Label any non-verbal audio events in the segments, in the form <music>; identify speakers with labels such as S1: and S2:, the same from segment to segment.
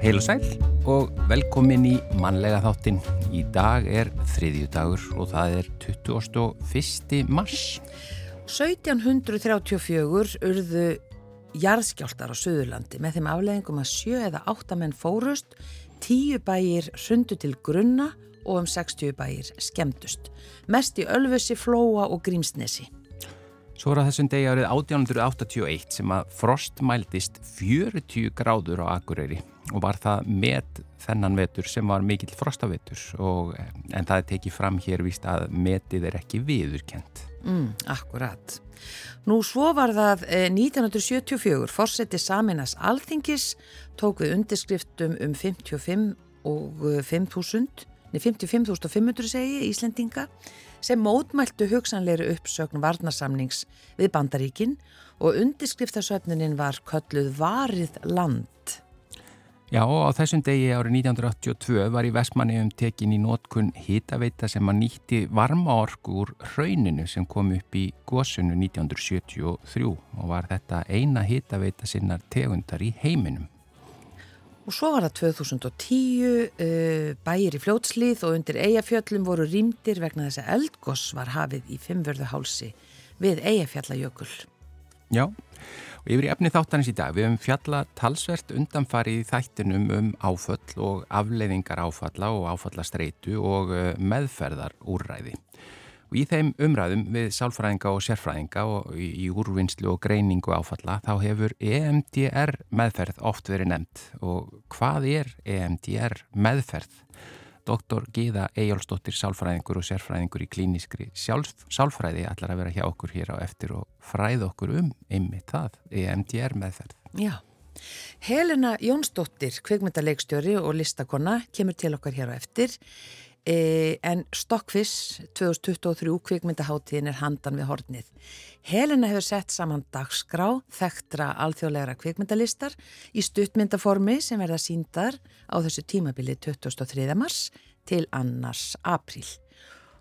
S1: Heil og sæl og velkomin í mannlega þáttin. Í dag er þriðju dagur og það er 21. mars.
S2: 1734 urðu jarðskjáltar á Suðurlandi með þeim afleðingum að sjö eða áttamenn fórust, tíu bæir hrundu til grunna og um 60 bæir skemdust. Mest í Ölfusi, Flóa og Grímsnesi.
S1: Svo er að þessum degi árið 1881 sem að frost mæltist 40 gráður á Akureyri og var það með þennan vetur sem var mikill frostavetur og, en það er tekið fram hér vist að metið er ekki viðurkent.
S2: Mm, akkurat. Nú svo var það 1974 fórseti Saminas Alþingis tók við undirskriftum um 55 og 5.000 55.500 segi Íslendinga sem mótmæltu hugsanleiri uppsögn varnasamnings við bandaríkin og undirskriftasöfnunin var kölluð Varið land.
S1: Já á þessum degi árið 1982 var í Vestmanniðum tekin í nótkun hitaveita sem að nýtti varmaorku úr hrauninu sem kom upp í gósunu 1973 og var þetta eina hitaveita sinnar tegundar í heiminum.
S2: Og svo var það 2010, uh, bæir í fljótslið og undir eigafjöllum voru rýmdir vegna þess að eldgoss var hafið í fimmvörðuhálsi við eigafjallajökul.
S1: Já, og yfir í efni þáttanins í dag við höfum fjalla talsvert undanfarið þættinum um áföll og afleiðingar áfalla og áfallastreitu og uh, meðferðar úrræði. Og í þeim umræðum við sálfræðinga og sérfræðinga og í, úrvinnslu og greiningu áfalla þá hefur EMDR meðferð oft verið nefnt og hvað er EMDR meðferð? Doktor Gíða Ejjólfsdóttir sálfræðingur og sérfræðingur í klíniskri sjálf, sálfræði ætlar að vera hjá okkur hér á eftir og fræð okkur um einmitt það, EMDR meðferð.
S2: Já. Helena Jónsdóttir, kveikmyndaleikstjóri og listakonna, kemur til okkar hér á eftir. E, en Stockfish 2023 kvikmyndaháttíðin er handan við hornið. Helena hefur sett saman dagskrá þekktra alþjóðlegra kvikmyndalistar í stuttmyndaformi sem verða síndar á þessu tímabili 23. mars til annars april.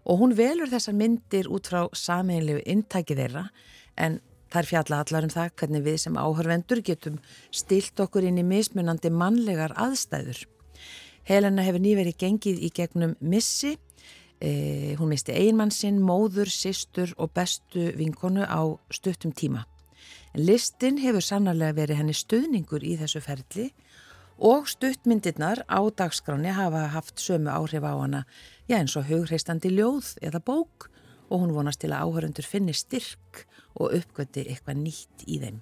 S2: Og hún velur þessar myndir út frá sameinlegu intæki þeirra en þær fjalla allar um það hvernig við sem áhörvendur getum stilt okkur inn í mismunandi mannlegar aðstæður. Helena hefur nýverið gengið í gegnum missi, eh, hún misti einmann sinn, móður, sýstur og bestu vinkonu á stuttum tíma. Listin hefur sannarlega verið henni stuðningur í þessu ferli og stuttmyndirnar á dagskráni hafa haft sömu áhrif á hana, já eins og hugreistandi ljóð eða bók og hún vonast til að áhörundur finni styrk og uppgöti eitthvað nýtt í þeim.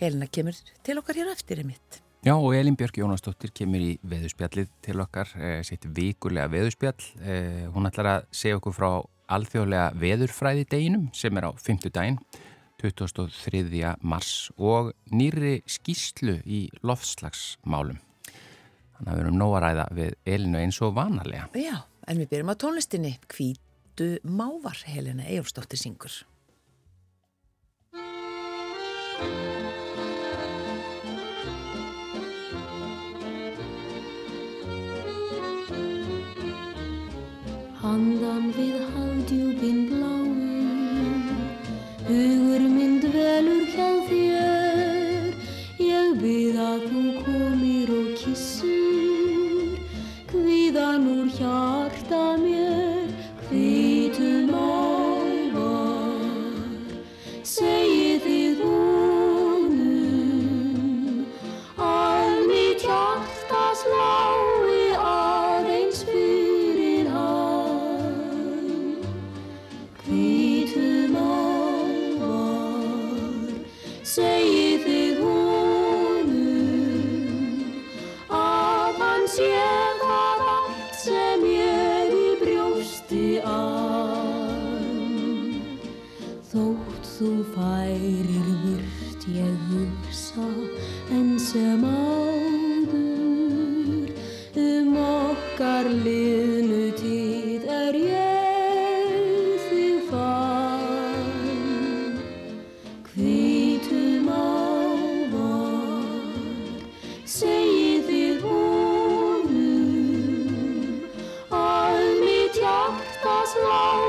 S2: Helena kemur til okkar hér eftir einmitt.
S1: Já og Elin Björk Jónasdóttir kemur í veðuspjallið til okkar, eh, sitt vikulega veðuspjall. Eh, hún ætlar að segja okkur frá alþjóðlega veðurfræði deginum sem er á 5. daginn, 23. mars og nýri skýslu í loftslagsmálum. Þannig að við erum nóg að ræða við Elinu eins og vanalega.
S2: Já, en við byrjum á tónlistinni. Hvítu mávar Helena Ejólfsdóttir syngur.
S3: Handan við hafdjúpin bláu, hugur minn dvelur hjá þér. Ég bið að þú komir og kissur, hviðan úr hjarta lost.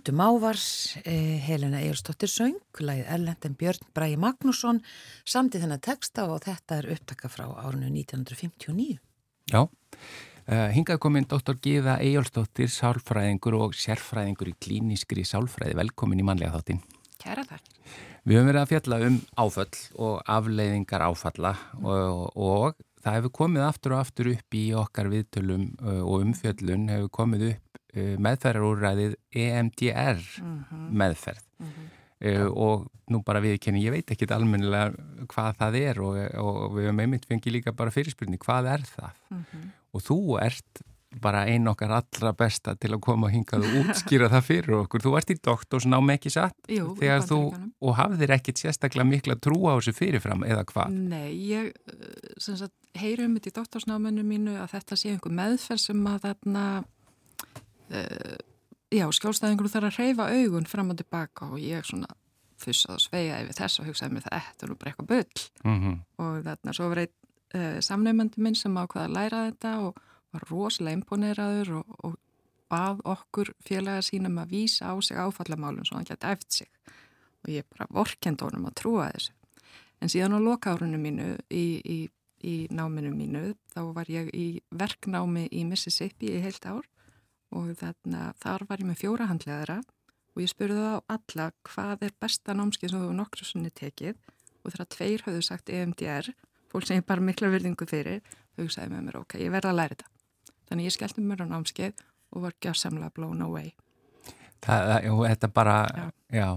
S2: Hvítu Mávars, eh, Helena Ejurstóttir söng, lagið Erlendin Björn Bræi Magnússon, samtið þennan texta og þetta er upptaka frá árinu 1959.
S1: Já, uh, hingað kominn Dr. Gíða Ejjólfsdóttir, sálfræðingur og sérfræðingur í klíniskri sálfræði. Velkomin í manlega þáttin.
S4: Kæra takk.
S1: Við höfum verið að fjalla um áföll og afleiðingar áfalla og, og það hefur komið aftur og aftur upp í okkar viðtölum uh, og umfjöllun hefur komið upp uh, meðferðarúræðið EMDR meðferð. Uh, og nú bara viðkenni, ég veit ekki almennilega hvað það er og, og við höfum einmitt fengið líka bara fyrirspurning, hvað er það? Og þú ert bara einn okkar allra besta til að koma hingað og útskýra það fyrir okkur. Þú ert í doktorsnám ekki satt
S4: Jú,
S1: þegar þú, og hafðir ekkit sérstaklega mikla trú á þessu fyrirfram eða hvað?
S4: Nei, ég sem sagt, heyri um þetta í doktorsnáminu mínu að þetta sé einhver meðferð sem að þarna uh, já, skjálstæðingur þarf að hreyfa augun fram og tilbaka og ég svona fussað og sveiga yfir þess og hugsaði mér það er nú bara eitthvað bull
S1: Mm
S4: og þarna svo var einn uh, samnefnandi minn sem ákvaða að læra þetta og var rosalega imponeraður og, og bað okkur félaga sínum að vísa á sig áfallamálum svo hann geti eftir sig og ég bara vorkend honum að trúa þessu. En síðan á lokárunum mínu í, í, í náminu mínu þá var ég í verknámi í Mississippi í heilt ár og þarna, þar var ég með fjóra handlegaðara og ég spurði þá alla hvað er besta námskið sem þú nokkru sinni tekið og þegar tveir höfðu sagt EMDR, fólk sem ég bara mikla virðingu fyrir, þau sagði með mér ok, ég verði að læra þetta. Þannig ég skellti mér á námskeið og var gjörsamlega blown away.
S1: Það, og þetta bara, já,
S4: Já.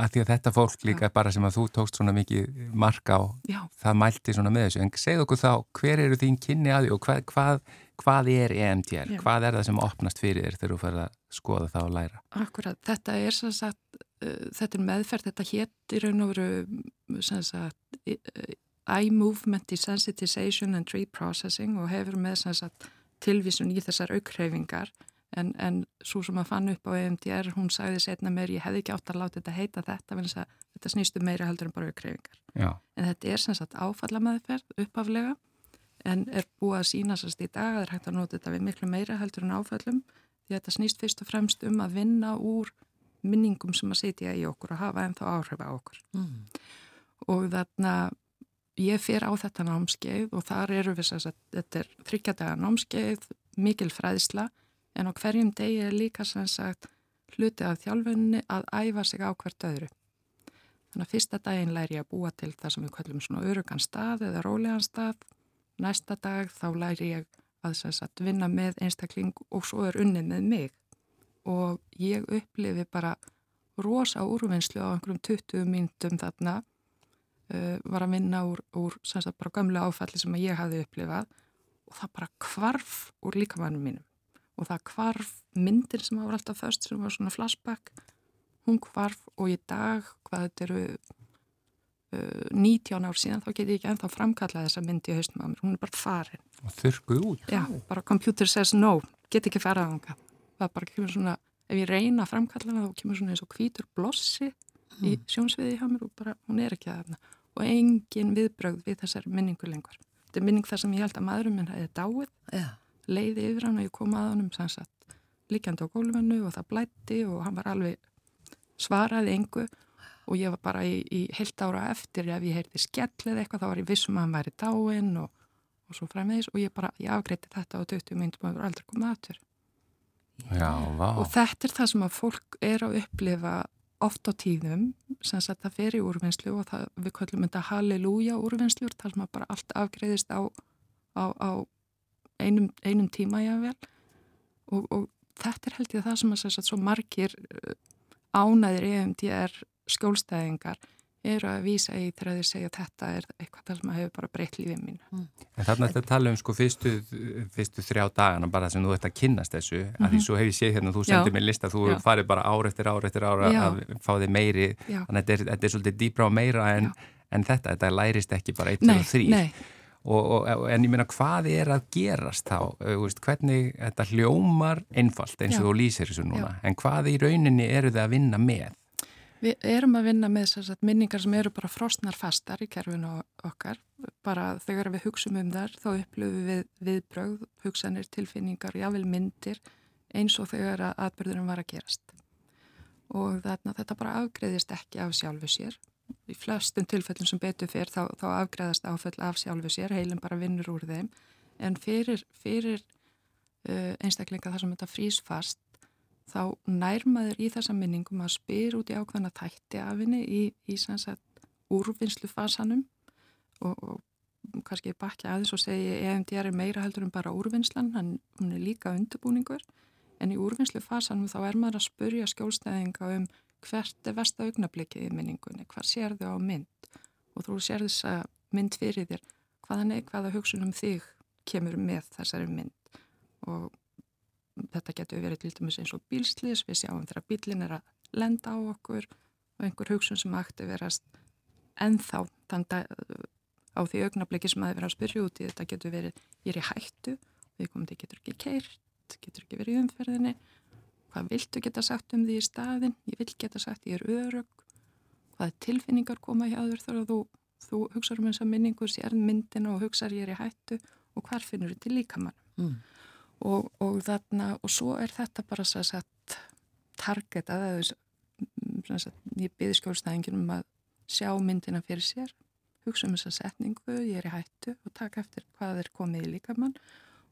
S1: að því að þetta fólk líka bara sem að þú tókst svona mikið marka á,
S4: Já,
S1: það mælti svona með þessu. En segð okkur þá, hver eru þín kynni að því og hvað, hvað, hvað er EMDR?
S4: Já.
S1: Hvað er það sem opnast fyrir þér þegar þú ferð að skoða það og læra?
S4: akkurat. Þetta er sem sagt, uh, þetta er meðferð, þetta hétt í raun og veru sem sagt uh, eye movement desensitization and reprocessing og hefur með sem sagt tilvísun í þessar aukreifingar en, en svo sem að fann upp á EMDR, hún sagði setna mér, ég hefði ekki átt að láta þetta heita þetta, vegna þess að þetta snýstu meira heldur en bara aukreifingar.
S1: Já,
S4: En þetta er sem sagt áfallameðferð uppaflega en er búið að sína sérst í dag að það er hægt að nota þetta við miklu meira heldur en áfallum því að þetta snýst fyrst og fremst um að vinna úr minningum sem að sitja í okkur og hafa ennþá áhrif á okkur.
S2: Mm.
S4: Og þarna ég fer á þetta námskeið og þar eru við sem sagt, þetta er þryggjadaga námskeið, mikil fræðsla en á hverjum degi er líka sem sagt hluti af þjálfunni að æfa sig á hvert öðru. Þannig að fyrsta daginn læri ég að búa til það sem við kallum svona örugan stað eða rólegan stað. Næsta dag þá læri ég að sagt, vinna með einstakling og svo er unnið með mig. Og ég upplifi bara rosa úrvinnslu á einhverjum 20 mínutum þarna. Uh, var að vinna úr, úr sagt, bara gamlu áfalli sem ég hafði upplifað og það bara kvarf úr líkamannum mínum. Og það kvarf myndir sem var alltaf föst sem var svona flashback hún hvarf og í dag, hvað þetta eru uh, 19 ár síðan, þá get ég ekki ennþá framkallað þessa myndi í haustum að mér, hún er bara farin.
S1: og þurrkuð út.
S4: Já, bara computer says no, get ekki farað ánga. Það bara kemur svona, ef ég reyna að framkalla hana, þá kemur svona eins og hvítur blossi í sjónsviði hjá mér og bara, hún er ekki að þarna. Og engin viðbrögð við þessari minningu lengur. Þetta er minning þar sem ég held að maðurum minn hefði dáið
S2: Já,
S4: leiði yfir hann og ég kom að honum sem sagt líkjandi á gólfinu og það blætti og hann var alveg svaraði engu og ég var bara í, í heilt ára eftir ef ég heyrði skell eða eitthvað þá var ég vissum að hann væri dáinn og, og svo framvegis og ég bara, ég afgreiti þetta á 20 myndum og það var aldrei komið aftur.
S1: Já, vá.
S4: Og þetta er það sem að fólk er að upplifa oft á tíðum, sem sagt það fer í úrvinnslu og það, við kallum þetta halleluja úrvinnslur, þar sem bara allt afgreðist á, á, á einum, einum tíma jável og, og þetta er held ég það sem að sagt, svo margir uh, ánæðir EMDR skjólstæðingar eru að vísa í þegar þeir segja þetta er eitthvað sem hefur bara breytt lífið mínu.
S1: En þarna er þetta tala um sko fyrstu, fyrstu þrjá dagana bara sem þú ert að kynnast þessu mm -hmm. að því svo hef ég séð hérna, þú sendir mér lista þú
S4: Já.
S1: farið bara ár eftir ár eftir ár
S4: Já.
S1: að fá þig meiri
S4: Já.
S1: þannig að þetta er, þetta er svolítið dýbra og meira en, en þetta, þetta lærist ekki bara 1, 2
S4: Nei,
S1: og 3
S4: nei,
S1: og, og, en ég meina hvað er að gerast þá, Þú veist, hvernig þetta hljómar einfalt eins og
S4: Já.
S1: þú lýsir þessu núna, en hvað í rauninni eru þið að vinna með?
S4: Við erum að vinna með sagt, minningar sem eru bara frosnar fastar í kerfinu okkar. Bara þegar við hugsum um þar þá upplöfum við viðbrögð, hugsanir, tilfinningar, jável myndir eins og þegar að atbyrðurum var að gerast. og þarna þetta bara afgreðist ekki af sjálfu sér. Í flestum tilfellum sem betur fyrr þá, þá afgreðast áföll af sjálfu sér, heilin bara vinnur úr þeim en fyrir, fyrir uh, einstaklinga þar sem þetta frýs fast þá nærmaður í þessa minningum að spyr út í ákveðna þætti af henni í, í sannsagt úrvinnslufasanum og, og kannski bakja aðeins og segi EMDR er meira heldur en bara úrvinnslan, hann er líka undirbúningur. En í úrvinnslufasanum þá er maður að spurja skjólstæðinga um hvert er vest að augnablikið í minningunni, hvað sér þau á mynd? Og þú sér þess að mynd fyrir þér, hvaða neikvæða hugsunum þig kemur með þessari mynd? Og þetta getur verið til dæmis eins og bílslis, við sjáum þegar bílin er að lenda á okkur og einhver hugsun sem ætti verast ennþá á því augnabliki sem að vera að spyrja út í þetta getur verið, ég er í hættu við komum til getur ekki keirt getur ekki verið í umferðinni. Hvað viltu geta sagt um því í staðin ég vil geta sagt ég er örug hvað tilfinningar koma hjá þér þegar þú, þú hugsaður um eins og minningur sér myndina og hugsaður ég er í hættu og hvar finnur til líkamann? Mm og, og þarna og svo er þetta bara svo að targeta það ég byrði skjólstæðingin um að sjá myndina fyrir sér hugsa um þessa setningu, ég er í hættu og taka eftir hvað er komið í líkamann.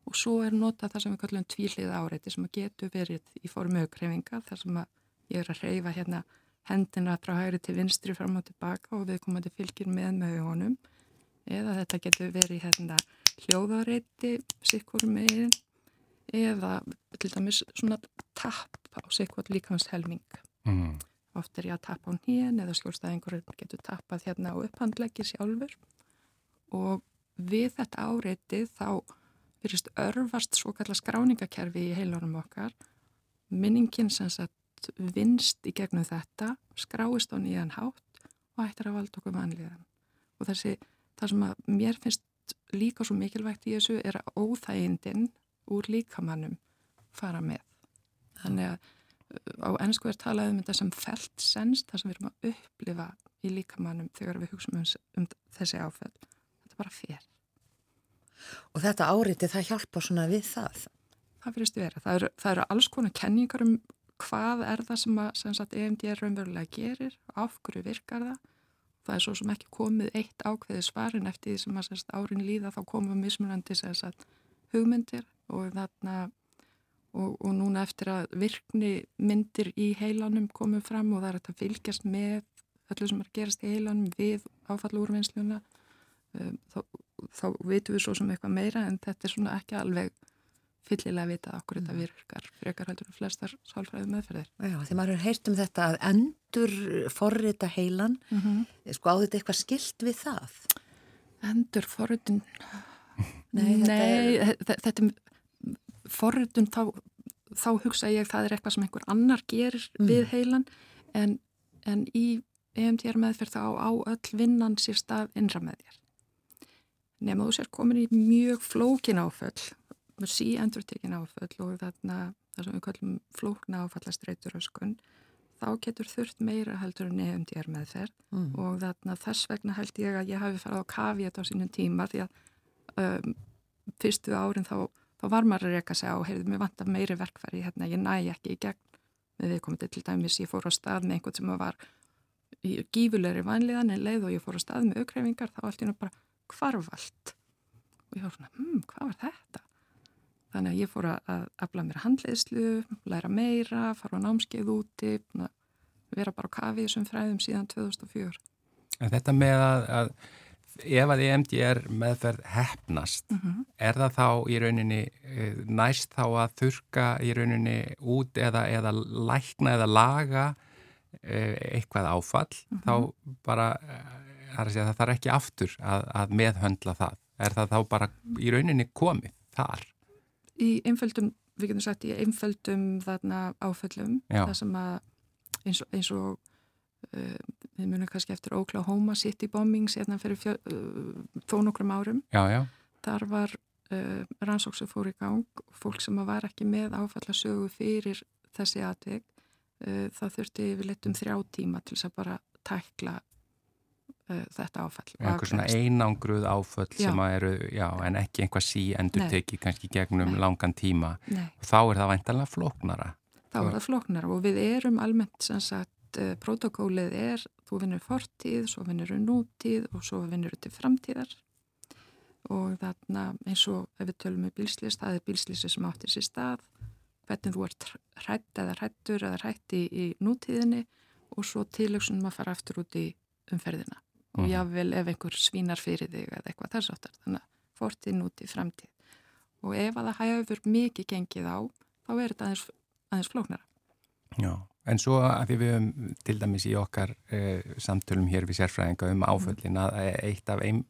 S4: Og svo er nota það sem við kallum tvílið áreiti sem að getur verið í fórum aukreifinga þar sem að ég er að reyfa hérna hendina frá hægri til vinstri fram og tilbaka og við að þetta fylgir með með honum. Eða þetta getur verið hérna hljóðareiti sikkur meginn eða til dæmis svona tapp á hvort líkans helming mm. oft er ég að tappa á nýjan eða skjólstæðingur getur tappað hérna á upphandleggi sjálfur. Og við þetta áreiti þá fyrirst örfast svo kalla skráningakerfi í heilunum okkar. Minningin sem sagt vinst í gegnum þetta skráist á nýjan hátt og ættir að valda okkur vanlíðan. Og þessi, það sem að mér finnst líka svo mikilvægt í þessu er að óþægindin úr líkamannum fara með. Þannig að uh, á ennsku er talað um þetta sem felt sens, það sem við erum að upplifa í líkamannum þegar við hugsaum um, um þessi áfell. Þetta er bara fér.
S2: Og þetta áriti það hjálpa svona við það?
S4: Það fyrirst vera. Það eru, það eru alls konar kenningar um hvað er það sem, að, sem sagt, EMD raunverulega gerir, af hverju virkar það. Það er svo sem ekki komið eitt ákveði svarin eftir því sem að sagt, árin líða þá komum mismunandi hugmyndir og þarna og, og núna eftir að virkni myndir í heilanum komum fram og það er að fylgjast með öllu sem er gerast í heilanum við áfallúrvinnsluna um, þá, þá vitum við svo sem eitthvað meira en þetta er svona ekki alveg fyllilega að vita okkur þetta mm. virkar frekar heldur og flestar sálfræði meðferðir
S2: Já, því maður hefur heyrt um þetta að endur forrita heilan mm -hmm. sko á þetta eitthvað skilt við það?
S4: Endur forritin Nei, þetta, Nei er... þetta er forröndun þá, þá hugsa ég það er eitthvað sem einhver annar gerir mm. við heilan en, en í EMTR meðferð þá á öll vinnan sér stað innra með þér. Nefn að þú sér komin í mjög flókin áföll, sí endur tekin áföll og þarna það sem við kallum flókna áfallastreitur öskun, þá getur þurft meira heldur en EMTR meðferð mm. og þarna þess vegna held ég að ég hafi farið á kavi þetta á sínum tíma því að um, fyrstu árin þá þá var maður að reyka sig á, heyrðu, mér vant að meiri verkfæri hérna, ég næ ekki í gegn með viðkomandi til dæmis, ég fór á stað með einhvern sem var gífulegri vanliðan en leið og ég fór á stað með aukreifingar, þá allt í náttúrulega bara hvarfald og ég var svona, hm, hvað var þetta? Þannig að ég fór að afla mér handleðslu, læra meira, fara á námskeið úti, vera bara á kafið sem fræðum síðan 2004.
S1: En þetta með að, að ef að EMDR meðferð hefnast, mm -hmm. er það þá í rauninni eh, næst þá að þurka í rauninni út eða, eða lækna eða laga eh, eitthvað áfall, mm -hmm. þá bara, eh, það að segja, það þarf ekki aftur að, að meðhöndla það. Er það þá bara í rauninni komið þar?
S4: Í einföldum, við getum sagt, í einföldum þarna áföllum, Já. það sem að eins og, eins og uh, við munum kannski eftir Oklahoma City bombings hérna fyrir fjö, uh, þó nokkrum árum
S1: já, já.
S4: þar var uh, rannsóks sem fór í gang fólk sem var ekki með áfallasögu fyrir þessi aðveg uh, það þurfti við letum þrjá tíma til þess að bara tækla uh, þetta áfall
S1: einhver svona einangruð áfall já. sem að eru, já, en ekki einhvað sí endur teki kannski gegnum Nei. langan tíma
S4: Nei.
S1: þá er það væntalega flóknara
S4: þá er það flóknar og við erum almennt sem sagt, uh, protokólið er þú vinnur fortíð, svo vinnur nútíð og svo vinnur til framtíðar. Og þarna eins og ef við tölum með um bílslist, það er bílslisti sem áttir sér stað, hvernig þú ert hrætt eða hrættur eða hrætti í, í nútíðinni og svo tilöksunum að fara aftur út í umferðina. Og mm. jável ef einhver svínar fyrir þig eða eitthvað þess aftar, þannig að fortíð, nútíð, framtíð. Og ef að það hægur mikið gengið á, þá er þetta aðeins, aðeins flóknara.
S1: Já, en svo að því við höfum til dæmis í okkar eh, samtölum hér við sérfræðinga um áföllin að eitt af einn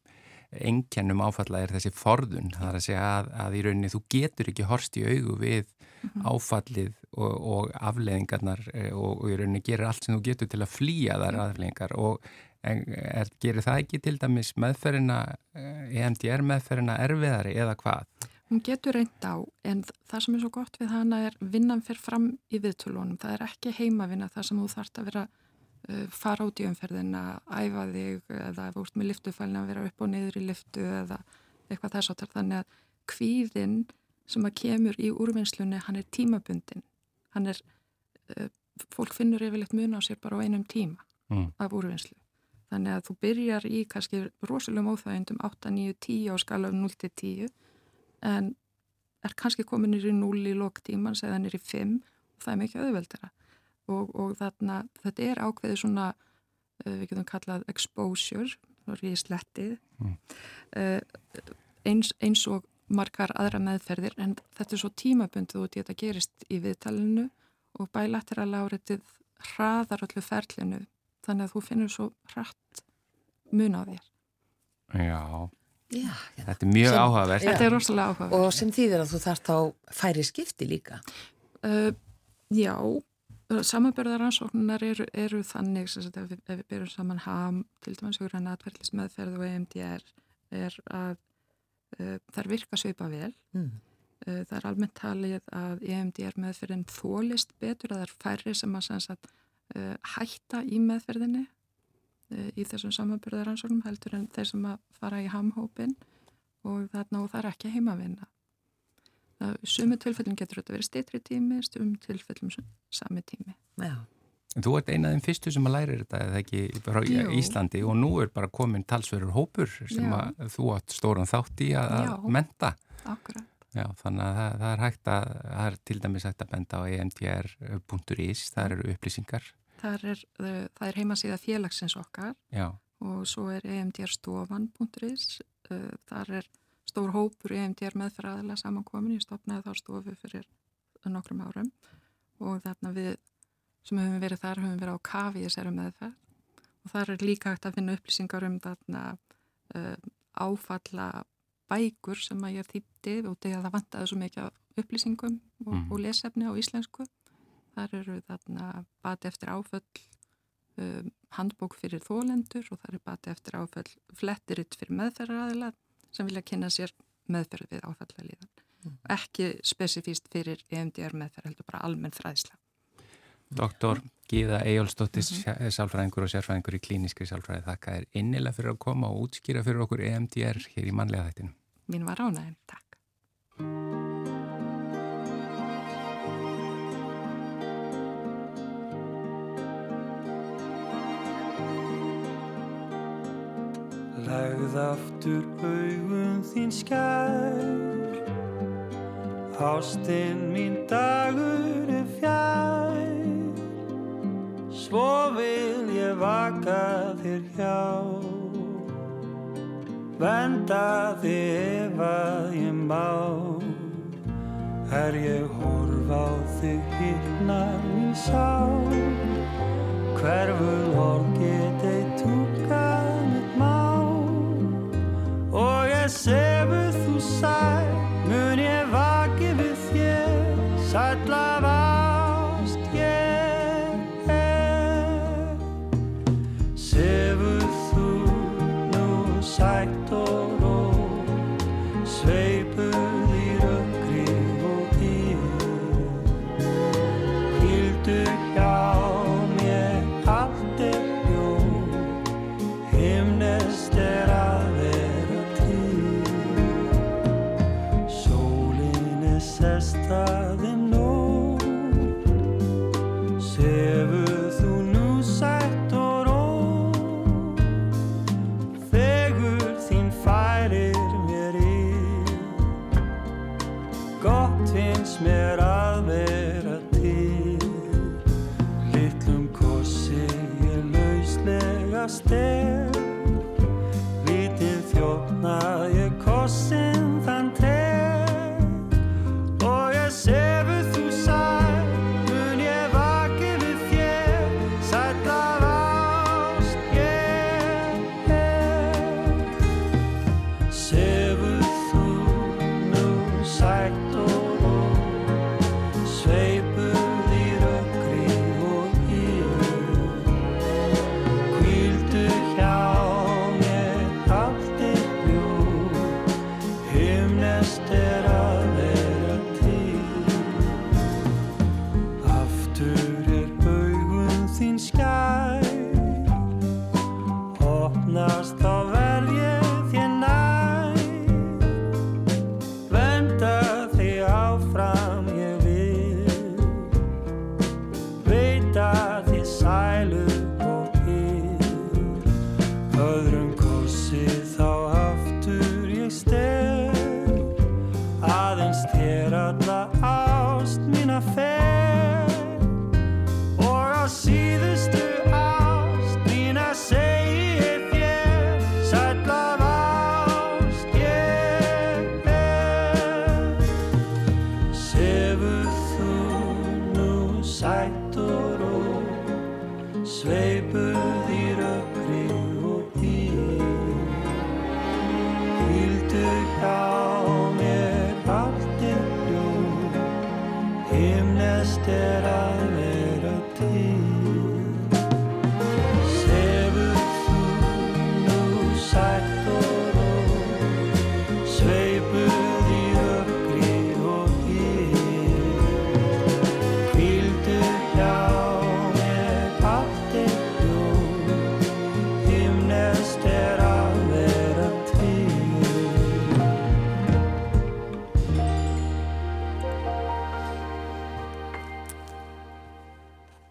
S1: engjannum áfalla er þessi forðun það er að segja að, að í rauninni þú getur ekki horst í augu við mm -hmm. áfallið og, og afleðingarnar eh, og, og í rauninni gerir allt sem þú getur til að flýja þar afleðingar og er, gerir það ekki til dæmis meðferina EMDR eh, meðferina erfiðari eða hvað?
S4: Hún getur reynd á en það sem er svo gott við hana er vinnan fyrir fram í viðtölunum. Það er ekki heimavinna það sem þú þarfst að vera Uh, fara út í umferðina, æfa þig eða ef þú ert með liftufælni að vera upp og niður í liftu eða eitthvað þess áttar þannig að kvíðinn sem að kemur í úrvinnslunni hann er tímabundin hann er, uh, fólk finnur yfirleitt mun á sér bara á einum tíma mm. af úrvinnslu. Þannig að þú byrjar í kannski rosalegum óþægindum 8, 9, 10 á skala 0-10 en er kannski komin nýri 0 í loktímans eða nýri 5 og það er mikið auðveldara og, og þarna, þetta er ákveðið svona, uh, við getum kallað exposure, þá er ég slettið, mm. uh, eins, eins og margar aðra meðferðir en þetta er svo tímabundið út í þetta gerist í viðtalinu og bælateral áriðið hraðar öllu ferlinu þannig að þú finnur svo hratt mun á þér.
S1: Já, já þetta er mjög áhugavert.
S4: Þetta er rosalega áhugavert.
S2: Og sem þýðir að þú þarf þá færi skipti líka?
S4: Uh, já, Samanbörðaransóknar eru, eru þannig sagt, ef, við, ef við byrjum saman ham til dæmis hugur hann aðverðlis meðferð og EMDR er að uh, þær virka svipa vel mm. uh, það er almennt talið að EMDR meðferðin þólist betur að það er færri sem að sagt, uh, hætta í meðferðinni í þessum samanbörðaransóknum heldur en þeir sem að fara í hamhópin og þarna og það er ekki heimavinna Sumu tilfellum getur þetta verið steytri tími, stum tilfellum sami tími. Já.
S1: Þú ert einað af þeim fyrstu sem að læra þetta eða ekki frá Jú. Íslandi og nú er bara komin talsverður hópur sem þú átt stóran þátt í að Já. menta.
S4: Akkurat.
S1: Já, þannig að það, það er hægt að, það er til dæmis hægt að benda á emdr.is, það eru upplýsingar.
S4: Það er, það er heimasíða félagsins okkar Já. og svo er emdrstofan.is, þar er stór hópur EMDR meðferðaðila samankomin, ég stopnaði þá stofu fyrir nokkrum árum og þarna við sem höfum verið þar höfum verið á kafi í þessari meðferð og þar er líka hægt að finna upplýsingar um þarna uh, áfalla bækur sem að ég þýtti og þegar það vantaði svo mikið upplýsingum og, mm. og lesefni á íslensku þar eru þarna bati eftir áföll um, handbók fyrir þólendur og þar er bati eftir áföll flettiritt fyrir meðferðaræðila sem vilja kynna sér meðferð við áfallalíðan. Mm. Ekki spesifíst fyrir EMDR meðferð, heldur bara almenn fræðsla.
S1: Doktor Gíða Ejólfsdóttis, mm -hmm. sálfræðingur og sérfræðingur í klíniskri sálfræði, þakka er innilega fyrir að koma og útskýra fyrir okkur EMDR hér í manlega þættinu.
S4: Mín var ránaðin, takk.
S5: Legð aftur augun þín skær. Ástinn mín dagur er fjær. Svo vil ég vaka þér hjá. Venda þig ef að ég má. Er ég horf á þig hinnar mín sá Hverfur orð side.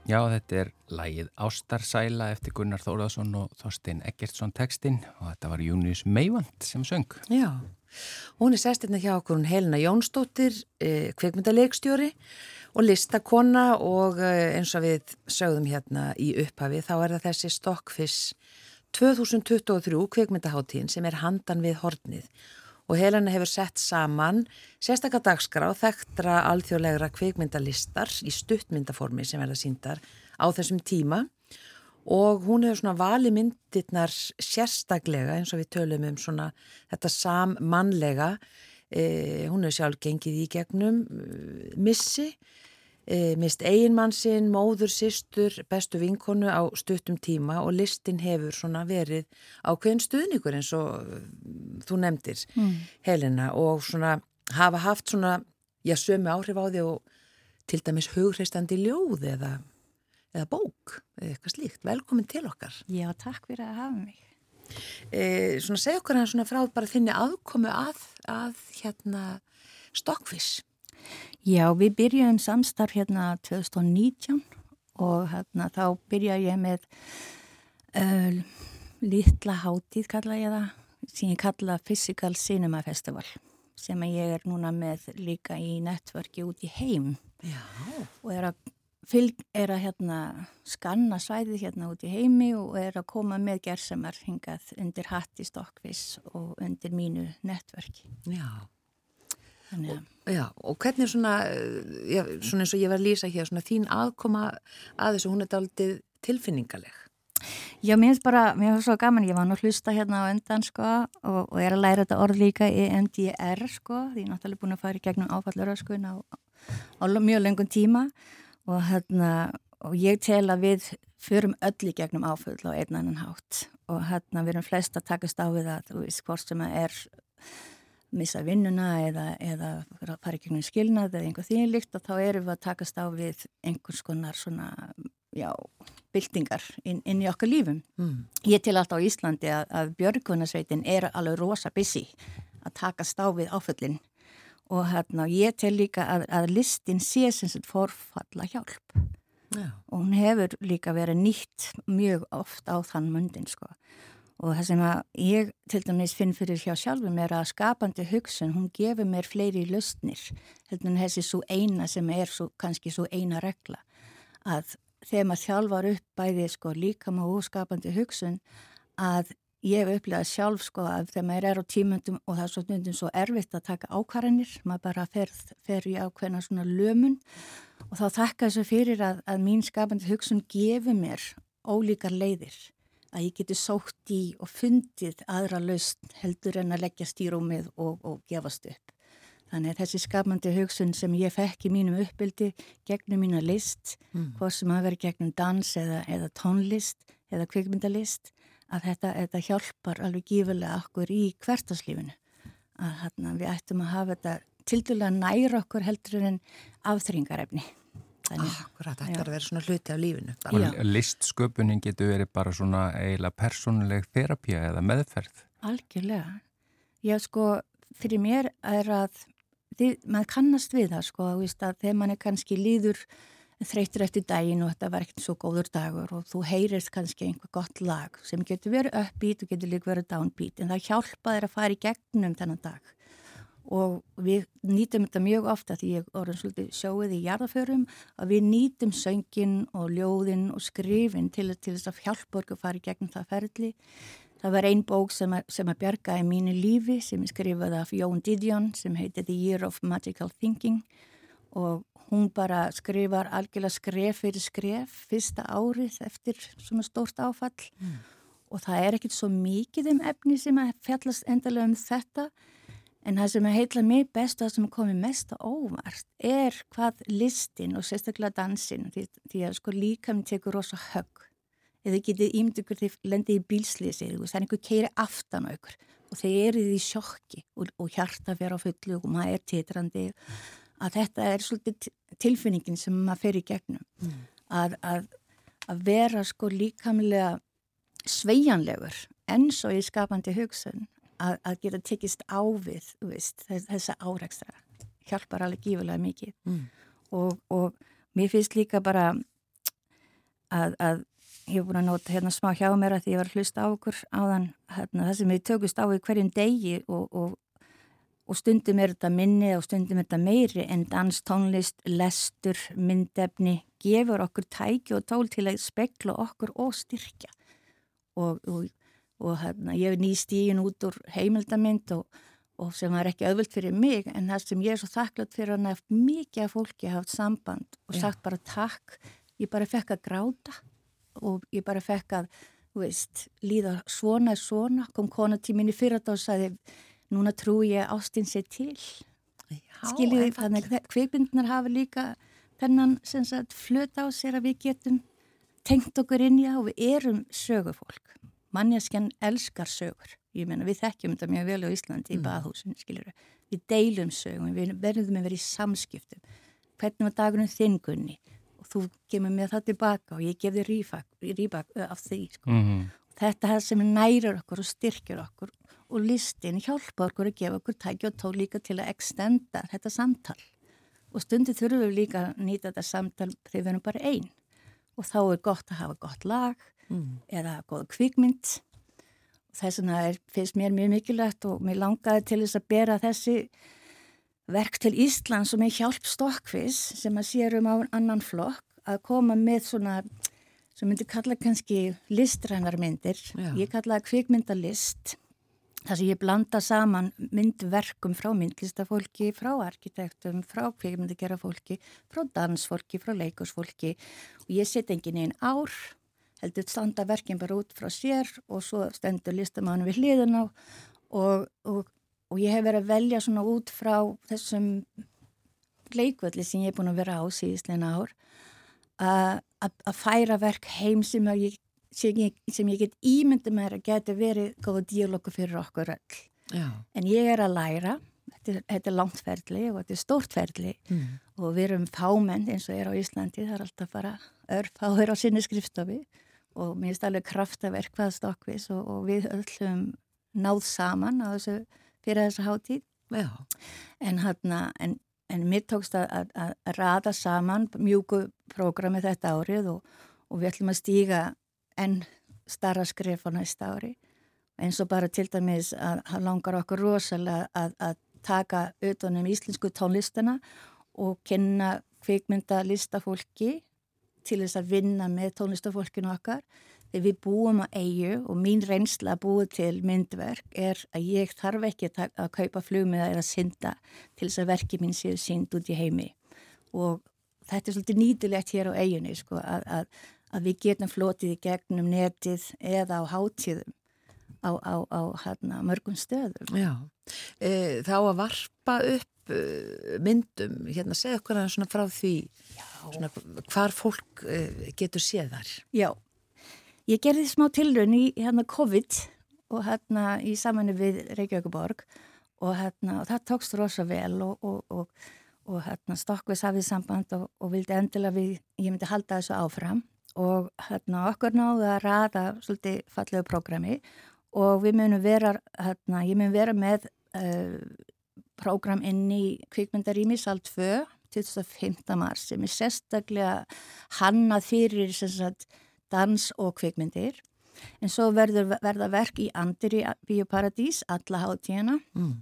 S1: Já, þetta er lægið Ástarsæla eftir Gunnar Þóraðsson og Þorstein Eggertsson textin og þetta var Június Meivand sem söng.
S2: Já, hún er sest hérna hjá okkur hún Helena Jónsdóttir, eh, kvikmyndaleikstjóri og listakonna og eh, eins og við sögðum hérna í upphafi þá er það þessi Stockfish 2023 kvikmyndaháttíðin sem er handan við hornið og Helena hefur sett saman sérstakka dagskrá þekktra alþjóðlegra kvikmyndalistar í stuttmyndaformi sem verða síndar á þessum tíma. Og hún hefur svona vali myndirnar sérstaklega eins og við tölum um svona þetta sammannlega. E, hún hefur sjálf gengið í gegnum e, missi e, mist eiginmannsinn, móður, systur, bestu vinkonu á stuttum tíma og listin hefur svona verið ákveðin stuðningur eins og mm, þú nefndir, Helena, og svona hafa haft svona, já, sömu áhrif á því og til dæmis hugreistandi ljóð eða, eða bók eða eitthvað slíkt. Velkomin til okkar.
S6: Já, takk fyrir að hafa mig.
S2: E, svona segja okkur hann svona frá bara þinni aðkomu að, að hérna Stockfish.
S6: Já, við byrjum samstarf hérna 2019 og hérna þá byrja ég með uh, litla hátíð kalla ég það, sem ég kalla Physical Cinema Festival sem ég er núna með líka í netverki út í heim
S2: Já.
S6: og er að, fylg, er að hérna, skanna svæðið hérna út í heimi og er að koma með gersemar hingað undir hatti Stockfish og undir mínu netverki.
S2: Já.
S6: Þannig að
S2: Já, og hvernig svona, eh, já, svona eins og ég var að lýsa hér, svona þín aðkoma að þessu, hún er daldið tilfinningaleg.
S6: Já, mér finnst bara, mér finnst svo gaman, ég var nú að hlusta hérna á undan sko og, og er að læra þetta orð líka EMDR sko, því ég er náttúrulega búin að fara í gegnum áfalluröskun á, á mjög lengum tíma og hérna, og ég tel að við förum öll í gegnum áföll á einn annan hátt og hérna við erum flest að takast á við það, þú veist, hvort sem að er missa vinnuna eða, eða fara í gegnum skilnað eða einhver þýnlíkt og þá erum við að takast á við einhvers konar svona, já, byltingar inn, inn í okkar lífum.
S2: Mm.
S6: Ég til alltaf á Íslandi að, að Björgunarsveitin er alveg rosa busy að takast á við áföllin og hérna, ég tel líka að, að listin sé sem sem forfalla hjálp
S2: Já.
S6: og hún hefur líka verið nýtt mjög oft á þann mundin sko. Og það sem að ég til dæmis finn fyrir hjá sjálfum er að skapandi hugsun, hún gefur mér fleiri lausnir, heldur en þessi svo eina sem er svo, kannski svo eina regla. Að þegar maður þjálfar upp bæði sko líka maður skapandi hugsun að ég hef upplegað sjálf sko að þegar maður er á tímöndum og það er svo stundum svo erfitt að taka ákvarðanir, maður bara fer, fer í ákveðna svona lömun. Og þá þakka þessu fyrir að, að mín skapandi hugsun gefi mér ólíkar leiðir að ég geti sótt í og fundið aðra laust heldur en að leggja stýrúmið og, og gefast upp. Þannig að þessi skapandi hugsun sem ég fekk í mínum uppbyldi gegnum mína list, mm. hvort sem að vera gegnum dans eða, eða tónlist eða kvikmyndalist, að þetta, þetta hjálpar alveg gífilega okkur í hvertaslífinu. Að hérna, við ættum að hafa þetta til dæla næra okkur heldur en afþringarefni.
S2: Akkurat, þetta er að vera svona hluti af lífinu.
S1: Listsköpunin getur verið bara svona eiginlega persónuleg þerapía eða meðferð.
S6: Algjörlega. Já sko, fyrir mér er að þið, maður kannast við það sko, víst, að þegar mann er kannski líður þreytur eftir daginn og þetta var ekkert svo góður dagur og þú heyrist kannski einhver gott lag sem getur verið uppbít og getur líka verið downbeat en það hjálpa þér að fara í gegnum þennan dag og við nýtum þetta mjög ofta því ég orðin svolítið sjóið í jarðaförum að við nýtum söngin og ljóðin og skrifin til, til þess að fara í gegnum það ferli. Það var einn bók sem að, sem að bjarga í mínu lífi sem er skrifað af Jón Didion sem heitir The Year of Magical Thinking. Og hún bara skrifar algjörlega skref fyrir skref fyrsta árið eftir svona stórt áfall. Mm. og það er ekkert svo mikið um efni sem að fjallast endalega um þetta en það sem heitla mig best og það sem komið mest á óvart er hvað listin og sérstaklega dansin því, því að sko líka mér tekur rosa högg. Eða getið ímd ykkur þegar lendið í bílslýsi það er einhver keiri aftan á ykkur og þeir eru því sjokki og, og hjarta fyrir á fullu og maður er titrandi. Að þetta er svolítið tilfinningin sem maður fer í gegnum. Mm. að, að, að vera sko líkamlega sveianlegur eins og í skapandi hugsun að, að geta tekist ávið veist, þessa áreikstra hjálpar alveg gífulega mikið. Mm. og, og mér finnst líka bara að ég hef búin að nota hérna smá hjá mér að því ég var að hlusta á okkur á þann hérna, það sem við tökust á í hverjum degi og, og, og stundum er þetta minni og stundum er þetta meiri en dans, tónlist, lestur, myndefni gefur okkur tæki og tól til að spekla okkur og styrkja. Og, og hérna, ég hef nýst í hún út úr heimildamind og sem var ekki auðvöld fyrir mig en það sem ég er svo þakklátt fyrir hann að mikið af fólki haft samband og sagt bara takk, ég bara fekk að gráta og ég bara fekk að, veist, líða svona er svona, kom konatíminni fyrir þetta og sagði, núna trú ég ástinn sér til. Skiljiði, þannig að kveipindunar hafa líka þennan sem sagt flöt á sér að við getum tengt okkur inn í það og við erum sögufólk. Mannjaskjan elskar sögur. Ég meina, við þekkjum þetta mjög vel á Íslandi í mm. baðhúsinu, skiljuru. Við deilum sögum, við verðum að vera í samskiptum. Hvernig var dagunum þingunni? þú kemur með það tilbaka og ég gef þér rýbak af því sko. mm -hmm. þetta er sem nærir okkur og styrkir okkur og listin hjálpa okkur að gefa okkur tækja og tó líka til að extenda þetta samtal og stundir þurfum við líka að nýta þetta samtal þegar við erum bara einn og þá er gott að hafa gott lag mm. eða goða kvikmynd. Þess vegna finnst mér mjög mikilvægt og mér langaði til þess að bera þessi verk til Ísland sem er hjálp stokkvis sem að sér um á annan flokk að koma með svona sem myndi kalla kannski listrænarmyndir ég kalla það kvikmyndalist þar sem ég blanda saman myndverkum frá myndlistafólki frá arkitektum, frá kvikmyndagerafólki frá dansfólki, frá leikursfólki og ég set engin einn ár heldur standa verkin bara út frá sér og svo stendur listamánu við hliðin á og, og og ég hef verið að velja svona út frá þessum leikvöldi sem ég er búin að vera á síðisleina ár að færa verk heim sem ég, sem ég, sem ég get ímyndi með að geta verið góða díalogu fyrir okkur öll. Já. En ég er að læra, þetta er, þetta er langt ferli og þetta er stórt ferli mm. og við erum fámenn eins og er á Íslandi, það er alltaf bara örfáður á sinni skrifstofi og mér er alveg kraftaverk hvað stokkvis og, og við öllum náð saman á þessu fyrir þessa hátíð. En, hana, en, en mér tókst að, að, að rada saman mjúku prógrami þetta árið og, og við ætlum að stíga enn starra skrif á næsta ári. Eins og bara til dæmis að langar okkur rosalega að, að taka auðvunum íslensku tónlistana og kynna kvikmynda listafólki til þess að vinna með tónlistafólkinu okkar. Þegar við búum á eigu og mín reynsla að búa til myndverk er að ég þarf ekki að, að kaupa flugmiða eða synda til þess að verki mín séu synd út í heimi. Og þetta er svolítið nýtilegt hér á eigunni sko, að, að, að við getum flotið í gegnum netið eða á hátíðum á, á, á hana, mörgum stöðum.
S2: Já, e, þá að varpa upp e, myndum, hérna segja okkur svona frá því svona, hvar fólk e, getur séð þar.
S6: Já, ég gerði smá tilrönd í hérna COVID og hérna í samanlu við Reykjavíkuborg og hérna og það tókst rosa vel og, og, og, og hérna Stokkveis hafið samband og vildi endilega við, ég myndi halda þessu áfram og hérna okkur náðu að rada svolítið fallegu prógrami og við munum vera, hérna, ég mun vera með uh, prógram inn í kvikmyndarými Sal 2 2005. mars sem er sérstaklega hannað fyrir sagt, dans og kvikmyndir. En svo verður verða verk í Andri Bíoparadís alla hátíðina. Mm.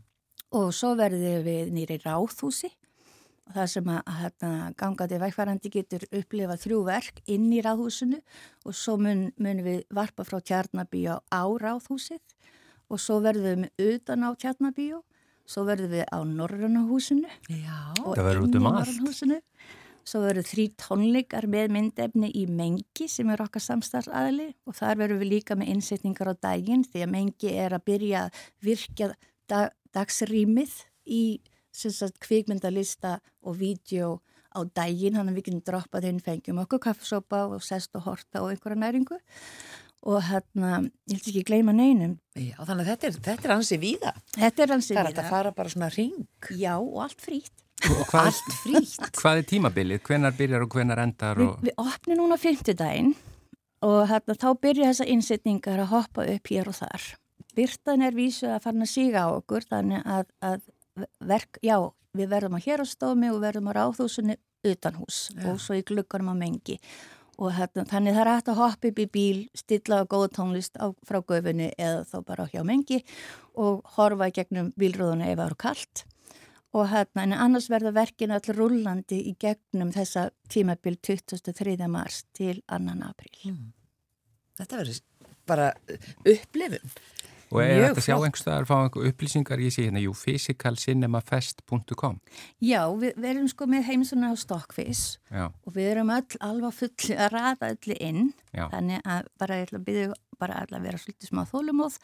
S6: og svo verður við nýri Ráðhúsi. Það sem að hérna, gangandi vækvarandi getur upplifað þrjú verk inn í ráðhúsinu. Og svo mun, mun við varpa frá tjarnabíu á ráðhúsið. Og svo verðum við utan á tjarnabíu svo verðum við á Norrannahúsinu
S1: og inn í um Norrannahúsinu
S6: svo verður þrý tónleikar með myndefni í Mengi sem er okkar samstarfsaðli og þar verðum við líka með innsetningar á daginn því að Mengi er að byrja að virkja dag, dagsrýmið í sagt, kvikmyndalista og vídeo á daginn, hann að við getum droppað inn, fengjum okkur kaffesopa og sest og horta og einhverja næringu og hérna, ég vil ekki gleyma neinum.
S2: Já, þannig að þetta er, þetta er ansi víða.
S6: Þetta er ansi víða.
S2: Það er að fara bara svona ring.
S6: Já, og allt frýtt.
S1: Hvað,
S2: allt frýtt. <laughs>
S1: Hvað er tímabilið? Hvenar byrjar og hvenar endar? Og...
S6: Vi, við opnum núna fymtudaginn og hérna, þá byrja þessa innsetningar að hoppa upp hér og þar. Byrtan er vísu að fara að síga á okkur, þannig að, að verk, já, við verðum að hérastómi og verðum að ráðhúsunni utan hús ja. og svo í glukkanum á mengi og hérna, þannig það er hægt að hoppa upp í bíl, stilla á góða tónlist á, frá göfunni eða þá bara hjá mengi og horfa gegnum bílrúðuna ef það eru kallt og hérna, en annars verða verkin allir rullandi í gegnum þessa tímabil 23. mars til annan april. Mm.
S2: Þetta verður bara upplifun.
S1: Og ef þetta sjá einhverstaðar fá einhver upplýsingar ég sé hérna, jú, physicalcinemafest.com
S6: Já, við, við erum sko með heimsuna á Stockfish Já. og við erum öll alveg full að rata öllu inn Já. þannig að bara ég ætla að byrja bara að vera svolítið smá þólumóð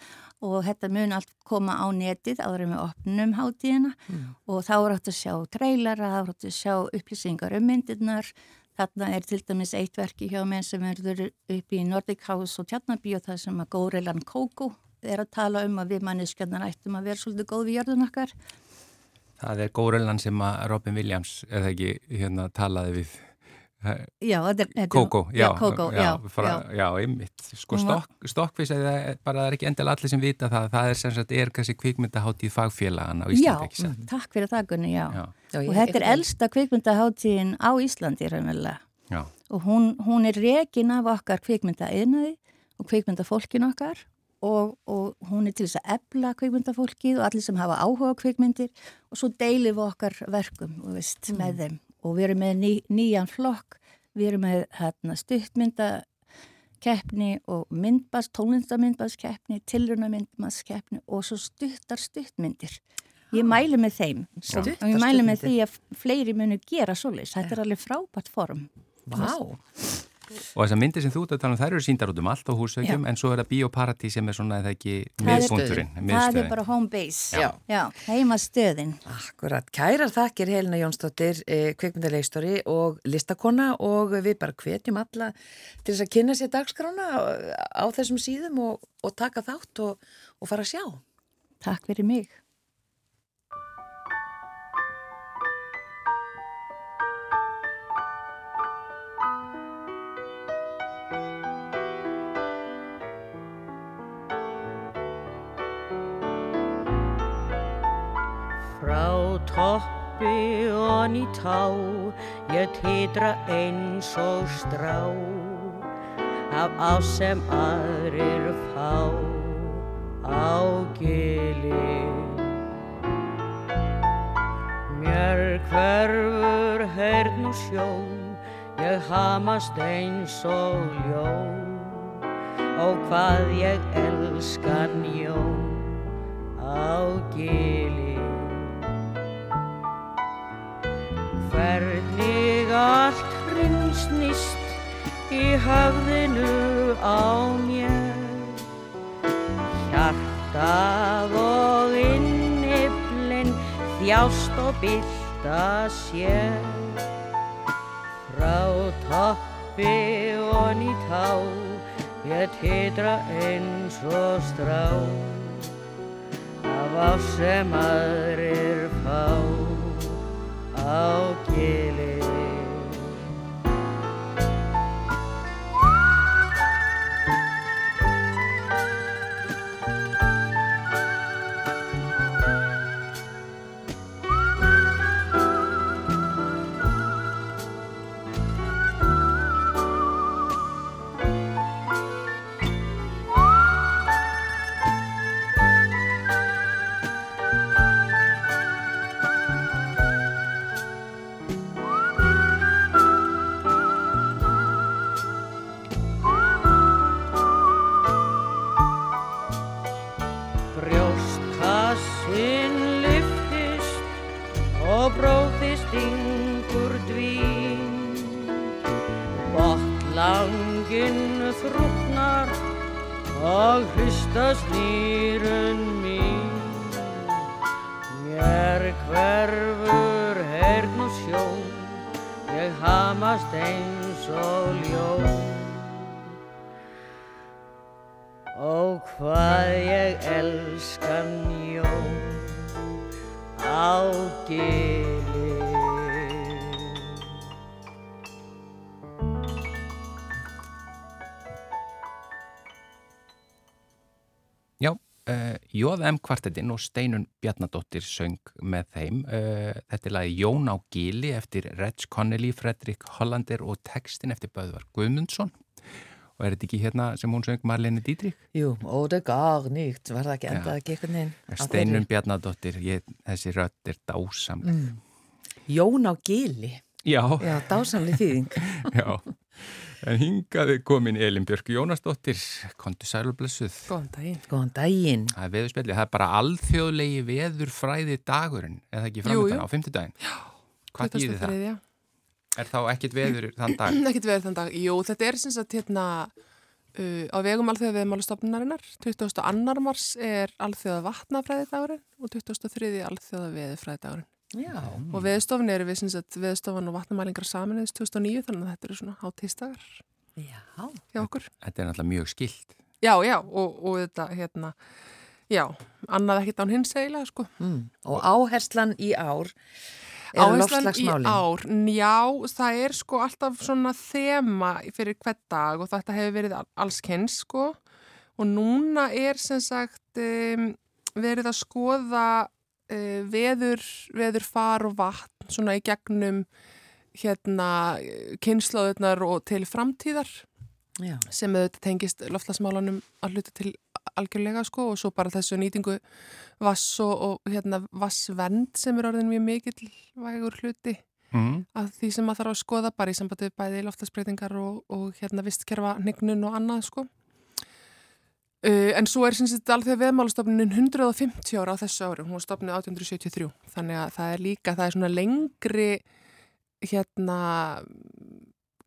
S6: og þetta mun allt koma á netið áður með opnum hátíðina mm. og þá er átt að sjá trailara, þá er átt að sjá upplýsingar um myndirnar Þarna er til dæmis eitt verki hjá menn sem verður upp í Nordic House og Tjarnabíu það sem að Górilan Kókó er að tala um að við manneskjarnar ættum að vera svolítið góð við jörðun okkar.
S1: Það er Górellan sem að Robin Williams, eða ekki, hérna talaði við
S6: Já, þetta er
S1: Kókó, já,
S6: já,
S1: já, já, einmitt. Sko stokk, stokkvís eða bara það er ekki endal allir sem vita það, það er sem sagt er kannski kvikmyndaháttíð fagfélagan á Íslandi, ekki
S6: sætt? Já, takk fyrir það Gunni, já, og þetta er elsta kvikmyndaháttíðin á Íslandi raunverulega. Og hún, hún er rekin af okkar kvikmyndaeinaði og kvikmyndafólkin okkar og, og hún er til þess að ebla kvikmyndafólkið og allir sem hafa áhuga kvikmyndir og svo deilir við okkar verkum veist, mm. með þeim og við erum með ný, nýjan flokk, við erum með hérna, stuttmyndakeppni og myndbast, tónlindamyndbaskeppni, tilrunamyndbaskeppni og svo stuttar stuttmyndir. Ég mælu með þeim og ég mælu með því að fleiri munu gera svolítið. Þetta er alveg frábært form.
S2: Vá! Wow.
S1: Og þessar myndir sem þú ert að tala um, þær eru síndar út um allt á húsauðjum, en svo er það Bíóparadís sem er svona, eða ekki, miðspunkturinn.
S6: Það er bara home base, já, já heima stöðin.
S2: Akkurat, kærar þakkir Helena Jónsdóttir, eh, kveikmyndaleistori og listakonna og við bara hvetjum alla til þess að kynna sér dagskrána á, á þessum síðum og, og taka þátt og, og fara að sjá.
S6: Takk fyrir mig.
S7: Toppi og ný tá ég titra eins og strá af á sem aðrir fá. Á gili mér hverfur heyrn og sjón ég hamast eins og ljón. Og hvað ég elskan jón. Á gili Hvernig allt hrinsnist í höfðinu á mér. Hjartað og inniblinn þjást og bylta sér. Frá toppi og nýtt há ég titra eins og strá. Af á sem aðrir fá á gili Brjóstkassin
S1: uh, Jóðum kvartetinn og Steinun Bjarnadóttir söng með þeim. Uh, þetta er lagi Jón á Gili eftir Reg Connelly, Fredrik Hollander og textin eftir Böðvar Guðmundsson. Og er þetta ekki hérna sem hún söng Marlene Dietrich?
S2: Jú, óda gar nýtt, var það ekki endað ekki einhvern veginn?
S1: Steinun Bjarnadóttir, ég, þessi rödd er dásamleg.
S2: Mm. Jón á gili,
S1: Já,
S2: já, dásamli þýðing. <laughs>
S1: já. En hingaði komin Elin Björk Jónasdóttir, kontu sælblessuð.
S8: Góðan daginn.
S2: Góðan daginn.
S1: Það er veðurspjallið, það er bara alþjóðlegi veðurfræði dagurinn, eða ekki framöndan á fimmtudaginn. Já. Hvað þýðir það?
S8: 23..
S1: Er þá ekkit veður þann dag? <clears throat>
S8: Ekkert verið þann dag. Jú, þetta er sem sagt hérna uh, á vegum alþjóða veðmálastofnunarinnar. 22. mars er alþjóða vatnafræðidagurinn og 23. alþjóða veðurfræðidagurinn.
S2: Já,
S8: Og veðstofn eru við sem sagt veðstofan og vatnamælingar saminuðist 2009 þannig að þetta eru svona hátíðstagar
S2: já.
S8: hjá okkur.
S1: Þetta er náttúrulega mjög skilt.
S8: Já, já, og, og þetta hérna, já, annað ekkert án hins eiginlega sko.
S2: Mm. Og áherslan í ár er
S8: Áherslan í ár, já, það er sko alltaf svona þema fyrir hvert dag og þetta hefur verið allskens sko og núna er sem sagt um, verið að skoða uh, veður, veður far og vatn svona í gegnum hérna kynnslóðunar og til framtíðar
S2: Já,
S8: sem auðvitað tengist loftlagsmálanum að hluta til algjörlega sko og svo bara þessu nýtingu vass og, og hérna vassvend sem er orðin mjög mikill vægur hluti
S1: Mm.
S8: að því sem maður þarf að skoða bara í sambandi við bæði loftlagsbreytingar og, og hérna vistkerfa hnignun og annað sko. Uh, en svo er alveg veðmálastofnunin 150 ára á þessu ári, hún var stofnuð 1873 þannig að það er líka, það er svona lengri hérna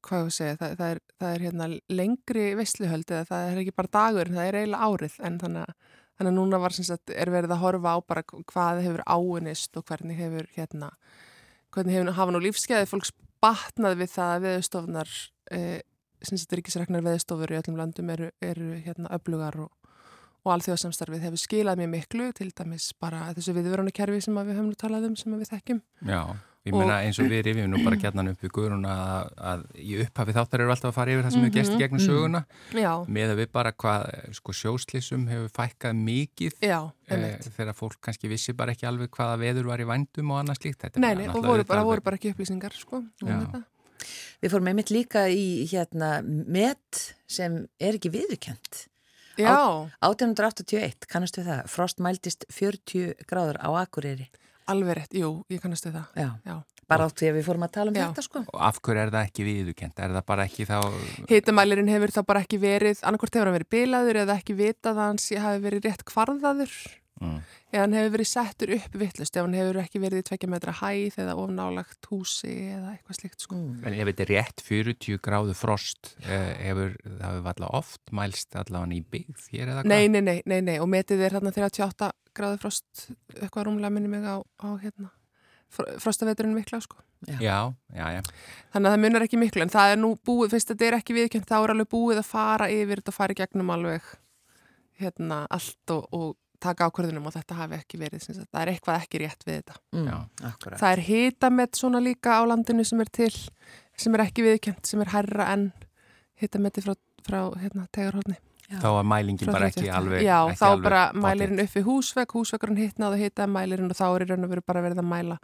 S8: hvað ég að segja, það, það, er, það er hérna lengri veisluhöld eða það er ekki bara dagur, það er eiginlega árið. En þannig að, þannig að núna var sagt er verið að horfa á bara hvað hefur áunist og hvernig hefur hérna hvernig hefur hafa nú lífskeiði fólks batnað við það að veðustofnar eh, sem þetta ríkisregnar veðustofur í öllum landum eru, eru hérna öflugar og, og alþjóðsamstarfið hefur skilað mjög miklu til dæmis bara þessu viðverðanu kerfi sem við höfum nú talað um sem við þekkjum.
S1: Já, ég meina eins og við rifjum nú bara gætnan upp við Guðrún að, að í upphafi þáttar eru alltaf að fara yfir það sem hefur gest í gegnum söguna
S8: Já,
S1: með að við bara hvað sko, sjóslissum hefur fækkað mikið
S8: já, einmitt.
S1: þegar fólk kannski vissi bara ekki alveg hvaða veður var í vændum og annað slíkt.
S8: Nei, nei, og voru bara, voru bara ekki upplýsingar, sko. um.
S2: Við fórum einmitt líka í hérna met sem er ekki viðurkjönd.
S8: Já,
S2: 1881, kannastu það, frost mæltist 40 gráður á Akureyri.
S8: alveg rétt, jú, ég kannast við það.
S2: Já,
S8: Já,
S2: bara átt því að við fórum að tala um
S8: Já.
S2: þetta sko.
S1: Og af hverju er það ekki viðukent? Er það bara ekki þá...
S8: Hitamælirinn hefur þá bara ekki verið, annarkvort hefur hann verið bilaður eða ekki vitað að hans hafi verið rétt kvarðaður
S1: Mm.
S8: eða hann hefur verið settur upp vittlust ef hann hefur ekki verið í tvekja metra hæð eða ofnálagt húsi eða eitthvað slíkt sko.
S2: Mm.
S1: En ef þetta er rétt 40 gráðu frost, eh, hefur, það hefur alltaf oft mælst allavega í byggð hér eða hvað?
S8: Nei, nei, nei, nei, nei, og metið er hérna 38 gráðu frost, eitthvað rúmlega minni mig á, á hérna, fr- frostaveturinn mikla sko.
S1: Já, já, já.
S8: Þannig að það munar ekki miklu en það er nú búið, fyrst þetta er ekki viðkjönd þá er alveg búið að fara yfir þetta og fara í gegnum alveg hérna allt og, og taka ákvörðunum og þetta hafi ekki verið, sem sagt, það er eitthvað ekki rétt við þetta.
S2: Mm.
S1: Já.
S8: Það er hitamett svona líka á landinu sem er til, sem er ekki viðkjönd, sem er hærra en hitametti frá, frá hérna, tegarhólni.
S1: Þá var mælingin bara ekki alveg...
S8: Já,
S1: ekki
S8: þá
S1: alveg
S8: bara mælirinn upp við húsvegg, húsvegurinn hitnaði og hitaði mælirinn og þá er í raun og veru bara verið að mæla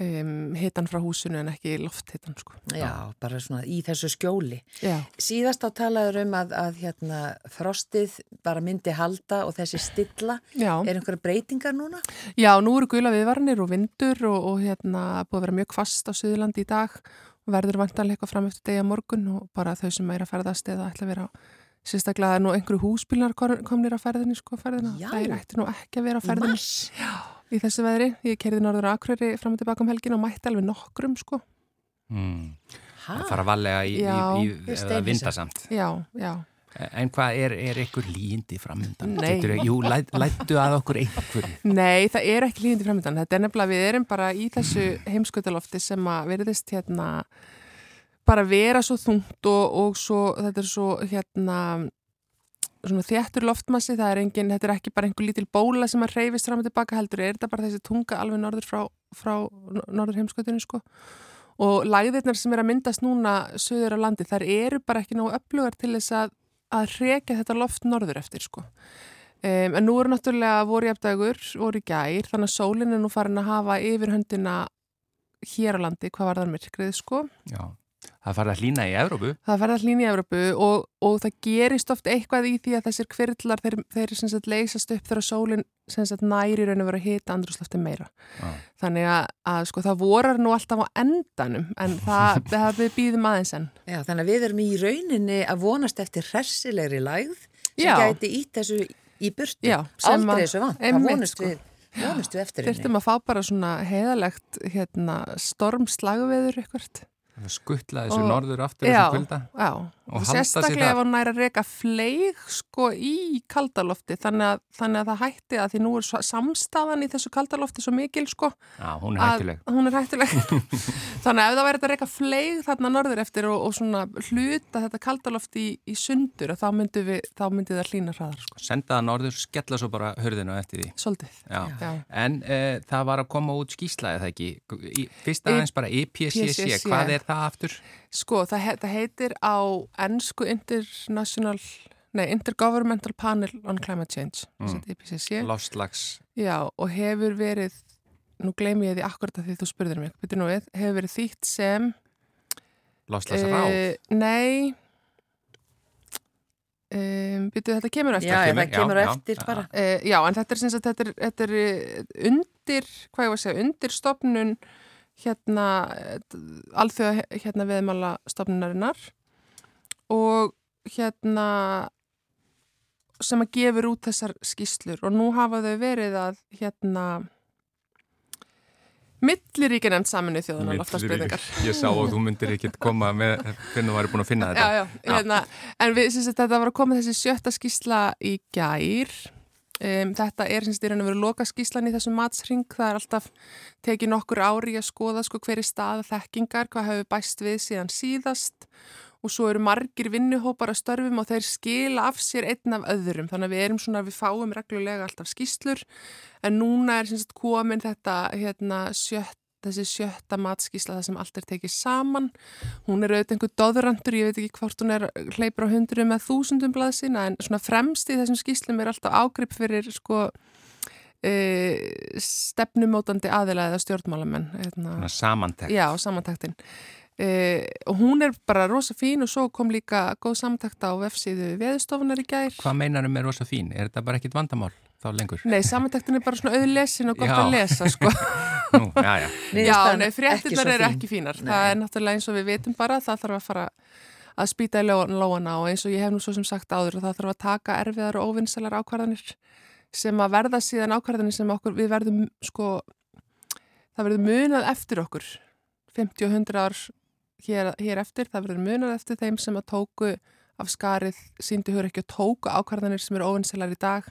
S8: um, hitan frá húsinu en ekki lofthitan, sko.
S2: Já, bara svona í þessu skjóli.
S8: Já.
S2: Síðast á talaður um að, að hérna, frostið bara myndi halda og þessi stilla.
S8: Já.
S2: Er einhverja breytingar núna?
S8: Já, nú eru gula viðvarnir og vindur og, og hérna búið að vera mjög kvast á Suðurlandi í dag og verður vantanlega eitthvað fram eftir degja morgun og bara þau sem er að ferðast eða ætla að vera á sérstaklega er nú einhverju húsbílar komnir á ferðinni sko ferðina.
S2: Já.
S8: Það er ætti nú ekki að vera
S2: Í
S8: ferðinni.
S2: mars?
S8: Já, í þessu veðri. Ég kerði norður Akureyri fram og tilbaka um helgin og mætti alveg nokkrum sko.
S1: Mm. Það fara valega í,
S8: Já,
S1: í, í,
S2: steinhissa.
S1: vindasamt.
S8: Já, já.
S1: En hvað er, er ykkur líndi framöndan?
S8: Nei.
S1: Geturðu- Jú, læt, lættu að okkur einhverju. <laughs>
S8: Nei, það er ekki líðandi framöndan. Þetta er nefnilega, við erum bara í þessu heimskautalofti sem að veriðist hérna bara vera svo þungt og, og svo, þetta er svo hérna svona þéttur loftmassi, það er engin, þetta er ekki bara einhver lítil bóla sem að reyfist fram og tilbaka heldur, er þetta bara þessi tunga alveg norður frá, frá norður heimskautunni sko. Og lagðirnar sem er að myndast núna söður á landi, þær eru bara ekki nógu öflugar til þess að, að reka þetta loft norður eftir sko. Um, en nú eru náttúrulega voru jafndagur, voru gær, þannig að sólinn er nú farin að hafa yfir höndina hér á landi, hvað var það myrkrið sko.
S1: Já, það farið að hlýna í Evrópu.
S8: Það verða hlýn í Evropu og, og það gerist oft eitthvað í því að þessir kvirlar, þeir, þeir sem sagt leysast upp þegar sólinn næri raun að vera að hita andrúslofti meira.
S1: Já.
S8: Þannig að, að sko það vorar nú alltaf á endanum en það, <laughs> það við býðum aðeins enn.
S2: Já, þannig að við erum í rauninni að vonast eftir hressilegri lægð sem
S8: Já.
S2: gæti ítt þessu í burtu.
S8: Já, sem
S2: Aldrei
S8: að-
S2: þessu vant. Það vonast,
S8: sko.
S2: við.
S8: Þurftum að fá bara svona heiðalegt hérna, stormslagveður eitthvað.
S1: Skuttla þessu norður aftur
S8: Já,
S1: þessu kvölda.
S8: já.
S1: Og
S8: Og sérstaklega ef hann næri að reka fleig sko í kaldalofti þannig að, þannig að það hætti að því nú er samstaðan í þessu kaldalofti svo mikil sko
S1: Já, hún er
S8: að
S1: hættuleg.
S8: hún er hættuleg <laughs> þannig að ef það væri þetta að reka fleig þarna norður eftir og, og svona hluta þetta kaldalofti í, í sundur þá myndi, við, þá myndi það hlýna hraðar sko.
S1: Senda það norður, skella svo bara hörðinu eftir því.
S8: Svolítið.
S1: Já.
S8: Já.
S1: En uh, það var að koma út skýsla eða ekki? Fyrst aðeins bara IPCC,
S8: IPCC.
S1: hvað er það aftur?
S8: Sko, það, he það heitir á ennsku International, nei, Intergovernmental Panel on Climate Change,
S1: Mm.
S8: IPCC.
S1: Lofslags.
S8: Já, og hefur verið, nú gleymi ég því akkurat að því þú spurðir mig, betur nú við, hefur verið þýtt sem...
S1: Lofslagsráð.
S8: eh, nei, um, betur þetta kemur eftir.
S2: Já,
S1: kemur,
S2: það kemur
S1: já,
S2: eftir
S1: já.
S2: bara.
S8: Uh, já, en þetta er, þetta er, þetta er eh, undir, hvað ég var að segja, undir stopnun hérna, alþjóða hérna viðmála stopnunarinnar og hérna sem að gefur út þessar skýslur og nú hafa þau verið að hérna milliríkja nefnd saminu þjóðunar loftasbreytingar.
S1: Ég sá að þú myndir ekkert koma með hvernig þú væri búin að finna þetta.
S8: Já, já, hérna, en við, þetta var að koma þessi sjötta skýsla í gær. Um, þetta er sem sagt í raun og veru loka skýslan í þessum matsring. Það er alltaf tekið nokkur ári að skoða sko hver er staða þekkingar, hvað hefur bæst við síðan síðast og svo eru margir vinnuhópar að störfum og þeir skila af sér einn af öðrum. Þannig að við erum svona, við fáum reglulega alltaf skýslur en núna er sem sagt komin þetta hérna sjött þessi sjötta matskísla það sem allt er tekið saman hún er auðvitað einhver doðrandur, ég veit ekki hvort hún er hleypur á hundru með þúsundum blaðsina en svona fremst í þessum skíslum er alltaf ágrip fyrir sko e, stefnumótandi aðila eða stjórnmálamenn hérna.
S1: Svona samantekt.
S8: Já, samantaktin e, og hún er bara rosa fín og svo kom líka góð samantakt á vefsíðu veðustofunar í gær
S1: Hvað meinarum er rosa fín? Er þetta bara ekkit vandamál þá lengur?
S8: Nei, samantaktin er bara svona auðlesin og gott
S1: Já.
S8: að lesa sko <laughs>
S1: Nú, já, já.
S8: Já, nei, fréttinnar eru ekki fínar.
S2: Nei.
S8: Það er náttúrulega eins og við vitum bara, það þarf að fara að spýta í ló- lóana og eins og ég hef nú svo sem sagt áður, það þarf að taka erfiðar og óvinnsalar ákvarðanir sem að verða síðan ákvarðanir sem okkur, við verðum sko, það verður munað eftir okkur 50 og 100 ár hér, hér eftir, það verður munað eftir þeim sem að tóku af skarið síndi hugur ekki og tóku ákvarðanir sem eru óvinnsalar í dag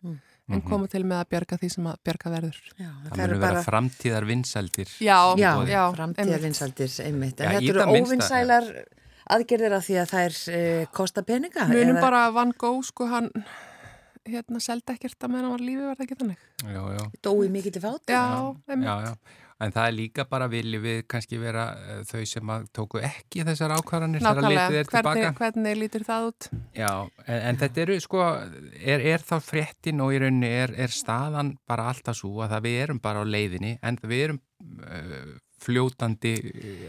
S8: en koma til með að bjarga því sem að bjarga verður.
S2: Já,
S1: Það verður vera framtíðar vinsældir.
S8: Já,
S2: Já,
S8: já,
S2: framtíðarvinsældir einmitt. En þetta
S1: það
S2: eru óvinsælar aðgerðir af því að þær uh, kosta peninga?
S8: Munum
S2: eða-
S8: bara Van Gogh, sko, hann hérna seldi ekkert að meðan hann var lífi, var það ekki þannig?
S1: Já, já.
S2: Dói mikið til fát?
S8: Já, einmitt.
S1: Já, já. En það er líka bara viljum við kannski vera uh, þau sem tóku ekki þessar ákvarðanir þegar litið
S8: Nákvæmlega,
S1: er tilbaka.
S8: hvernig, hvernig lítur það út?
S1: Já, en, en þetta eru sko, er, er þá fréttin og í rauninni er, er staðan bara alltaf svo að við erum bara á leiðinni en við erum uh, fljótandi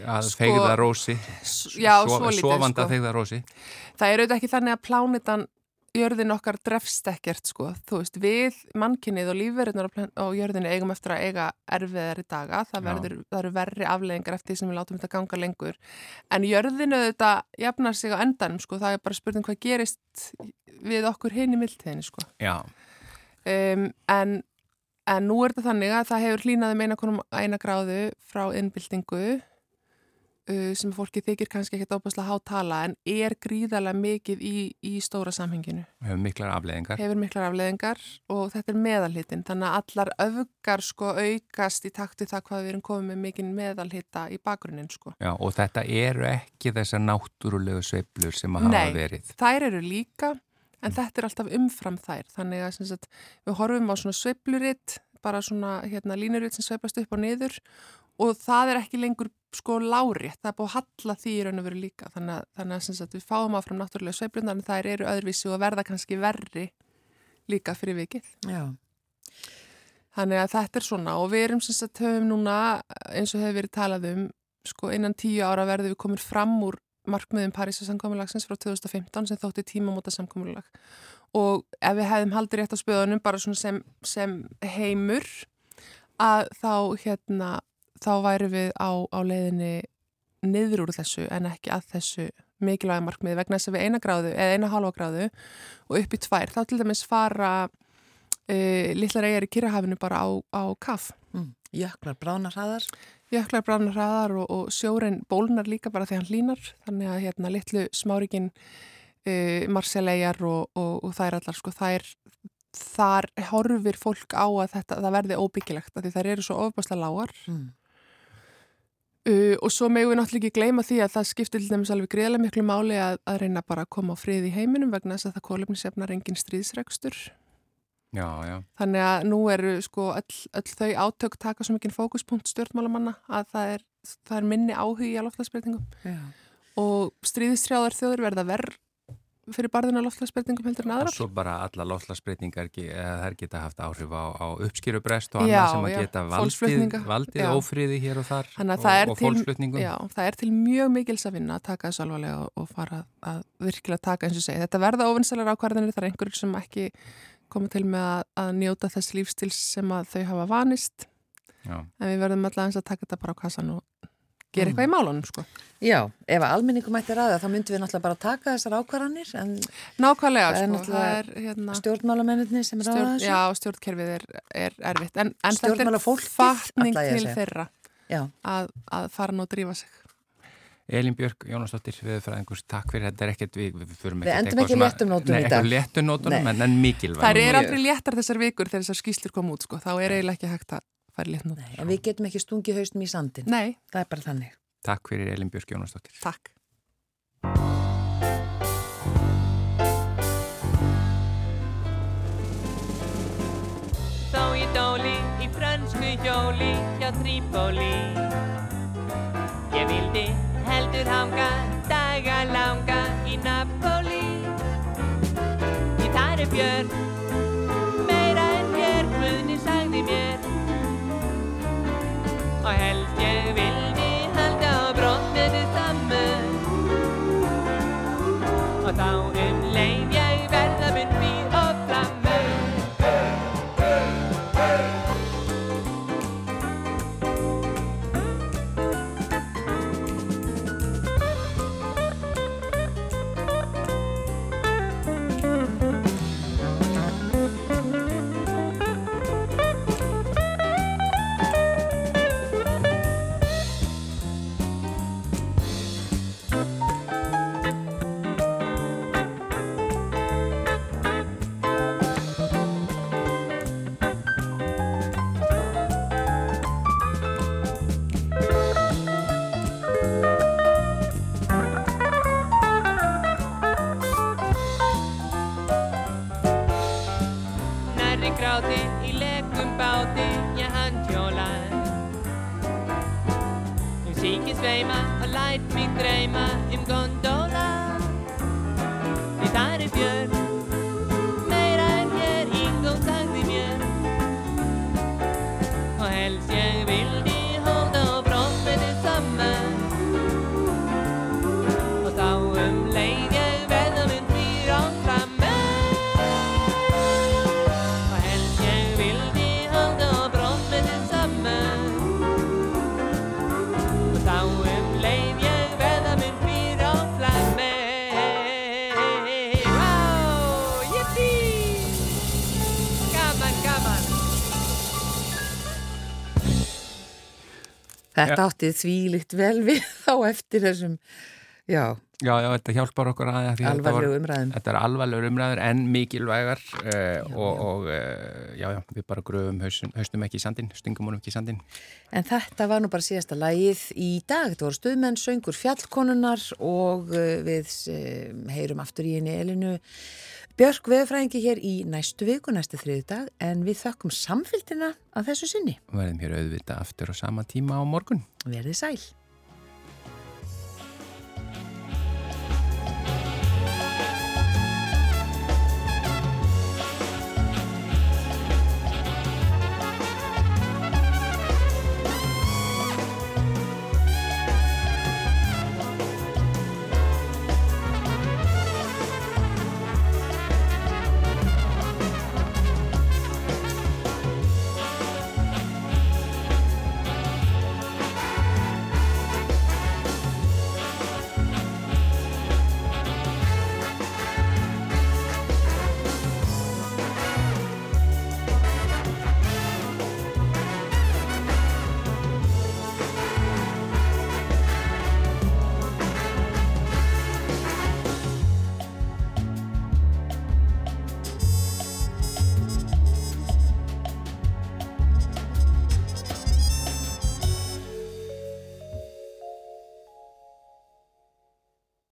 S1: að
S8: Sko,
S1: fegða rósi,
S8: Já, svo lítið,
S1: sofandi
S8: sko.
S1: að fegða rósi.
S8: Það er auðvitað ekki þannig að plánitan jörðin okkar drefst ekkert, sko. Þú veist, við, mannkinnið og lífverðinar á jörðinni eigum eftir að eiga erfiðari daga. Það, verður, það eru verri afleðingar eftir því sem við látum þetta ganga lengur. En jörðinu þetta jafnar sig á endanum, sko. Það er bara spurning hvað gerist við okkur hinn í mildtíðinni, sko.
S1: Já,
S8: um, en, en nú er þetta þannig að það hefur hlýnað um eina, konum, eina gráðu frá innbyltingu sem fólki þykir kannski ekkert óbærslega hátala en er gríðarlega mikið í, í stóra samhenginu.
S1: höfum miklar afleðingar.
S8: Hefur miklar afleðingar og þetta er meðalhitin þannig að allar öfgar sko aukast í takti það hvað við erum komið með mikinn meðalhita í bakgrunnin sko.
S1: Já, og þetta eru ekki þessar náttúrulegu sveiflur sem að hafa
S8: Nei.
S1: verið.
S8: Þær eru líka en þetta er alltaf umfram þær þannig að sagt, við horfum á svona sveifluritt bara svona hérna, línuritt sem sveiflast upp og niður og það er ekki lengur sko lárétt, það er búið að halla því í raun og veru líka þannig að, þannig að sagt, við fáum áfram náttúrulega sveiflunar en þær eru öðruvísi og verða kannski verri líka fyrir vikið.
S2: Já.
S8: Þannig að þetta er svona og við erum sem sagt höfum núna eins og hefur verið talað um sko innan tíu ára verðum við komin fram úr markmiðum Parísa samkommulagsins frá 2015 sem þótti tímamóta samkommulag og ef við hefðum haldið rétt á spöðunum bara svona sem, sem heimur að þá hérna þá væri við á, á leiðinni niður úr þessu en ekki að þessu mikilvæga markmiði vegna þess að við eina gráðu eða eina halva gráðu og upp í tvær þá til dæmis fara uh, litlar eigjar í Kyrrahafinu bara á, á kaff
S2: Mm. Jöklar, bránar hraðar.
S8: jöklar bránar hraðar og, og sjórin bólnar líka bara því hann hlínar þannig að hérna litlu smárikin uh, Marseillegar og, og, og þær allar sko þær þar horfir fólk á að þetta það verði óbyggilegt af því þær eru svo ofbáslega lágar
S2: Mm.
S8: Uh, og svo megum við náttúrulega ekki gleyma því að það skiptir til dæmis alveg greiðlega miklu máli að, að reyna bara að koma á frið í heiminum vegna þess að það kólefnisefnar engin stríðsregstur
S1: Já, já.
S8: Þannig að nú eru sko öll, öll þau átök taka svo mikinn fókuspunkt stjórnmálamanna að það er, það er minni áhugi á loftlagsbreytingum
S2: Já.
S8: og stríðistrjáðar þjóður verða verð fyrir barðina loftlagsbreytingum heldur en
S1: Og
S8: aðrar.
S1: svo bara alla loftlagsbreytingar þær geta haft áhrif á, á uppskýrubrest og annað sem að geta valdið, valdið
S8: Já.
S1: ófríði hér og þar og, og
S8: til-
S1: fólksflutningum.
S8: Já, það er til mjög mikils að vinna að taka þessu alvarlega og, og fara að virkilega taka eins og segja. Þetta verða óvinnsalar ákvarðanir, það er einhverjur sem ekki koma til með að, að njóta þess lífstils sem að þau hafa vanist
S1: Já.
S8: en við verðum alltaf eins að taka þetta bara á kassan og gera eitthvað í málunum sko.
S2: Já, ef að almenningum mætti ræða þá myndum við náttúrulega bara taka þessar ákvarðanir en
S8: Nákvæmlega,
S2: Það er
S8: sko,
S2: náttúrulega
S8: það er hérna,
S2: stjórnmálamennir sem ráða
S8: stjórn,
S2: þessu.
S8: já, stjórnkerfið er, er erfitt en, en þetta er fatning til þeirra að, að fara nú að drífa sig
S1: Elin Björk Jónasdóttir, viðfræðingur, takk fyrir þetta er ekkert, við, við förum
S2: Við
S1: ekkert
S2: endum
S1: eitthvað
S2: ekki
S1: svona-
S2: léttum nótum
S1: Nei,
S2: í dag.
S1: ekki léttum nótunum, en, en mikilvæg
S8: Það er aldrei léttar þessar vikur þegar þessar skýslur kom út sko. þá er eiginlega ekki hægt að fara létt nú
S2: Nei, en við getum ekki stungið haustum í sandin.
S8: Nei,
S2: Það er bara þannig.
S1: Takk fyrir Elin Björk Jónasdóttir.
S8: Takk.
S9: Þá í dóli í frönsku hjóli hjá Trípóli. Ég vildi heldur hanga daga langa í Napoli. Í þar er björn meira en hér Guðni sagði mér Og held ég vildi halda á brotninu saman. Og þá um
S2: Þetta átti þvílitt vel við <laughs> þá eftir þessum, já,
S1: Já, já, þetta hjálpar okkur að því að þetta er alvarlegur umræður en mikilvægar uh, og, og uh, já, já, við bara gröfum haustum, ekki í sandin, stingum honum ekki í sandin.
S2: En þetta var nú bara síðasta lagið í dag. Þetta voru stuðmenn, söngur fjallkonunar og uh, við heyrum aftur í henni Elinu Björk veðfræðingi hér í næstu viku, næstu þriði dag, en við þökkum samfélgina að þessu sinni.
S1: Verðum hér auðvita aftur á sama tíma á morgun.
S2: Verðið sæl.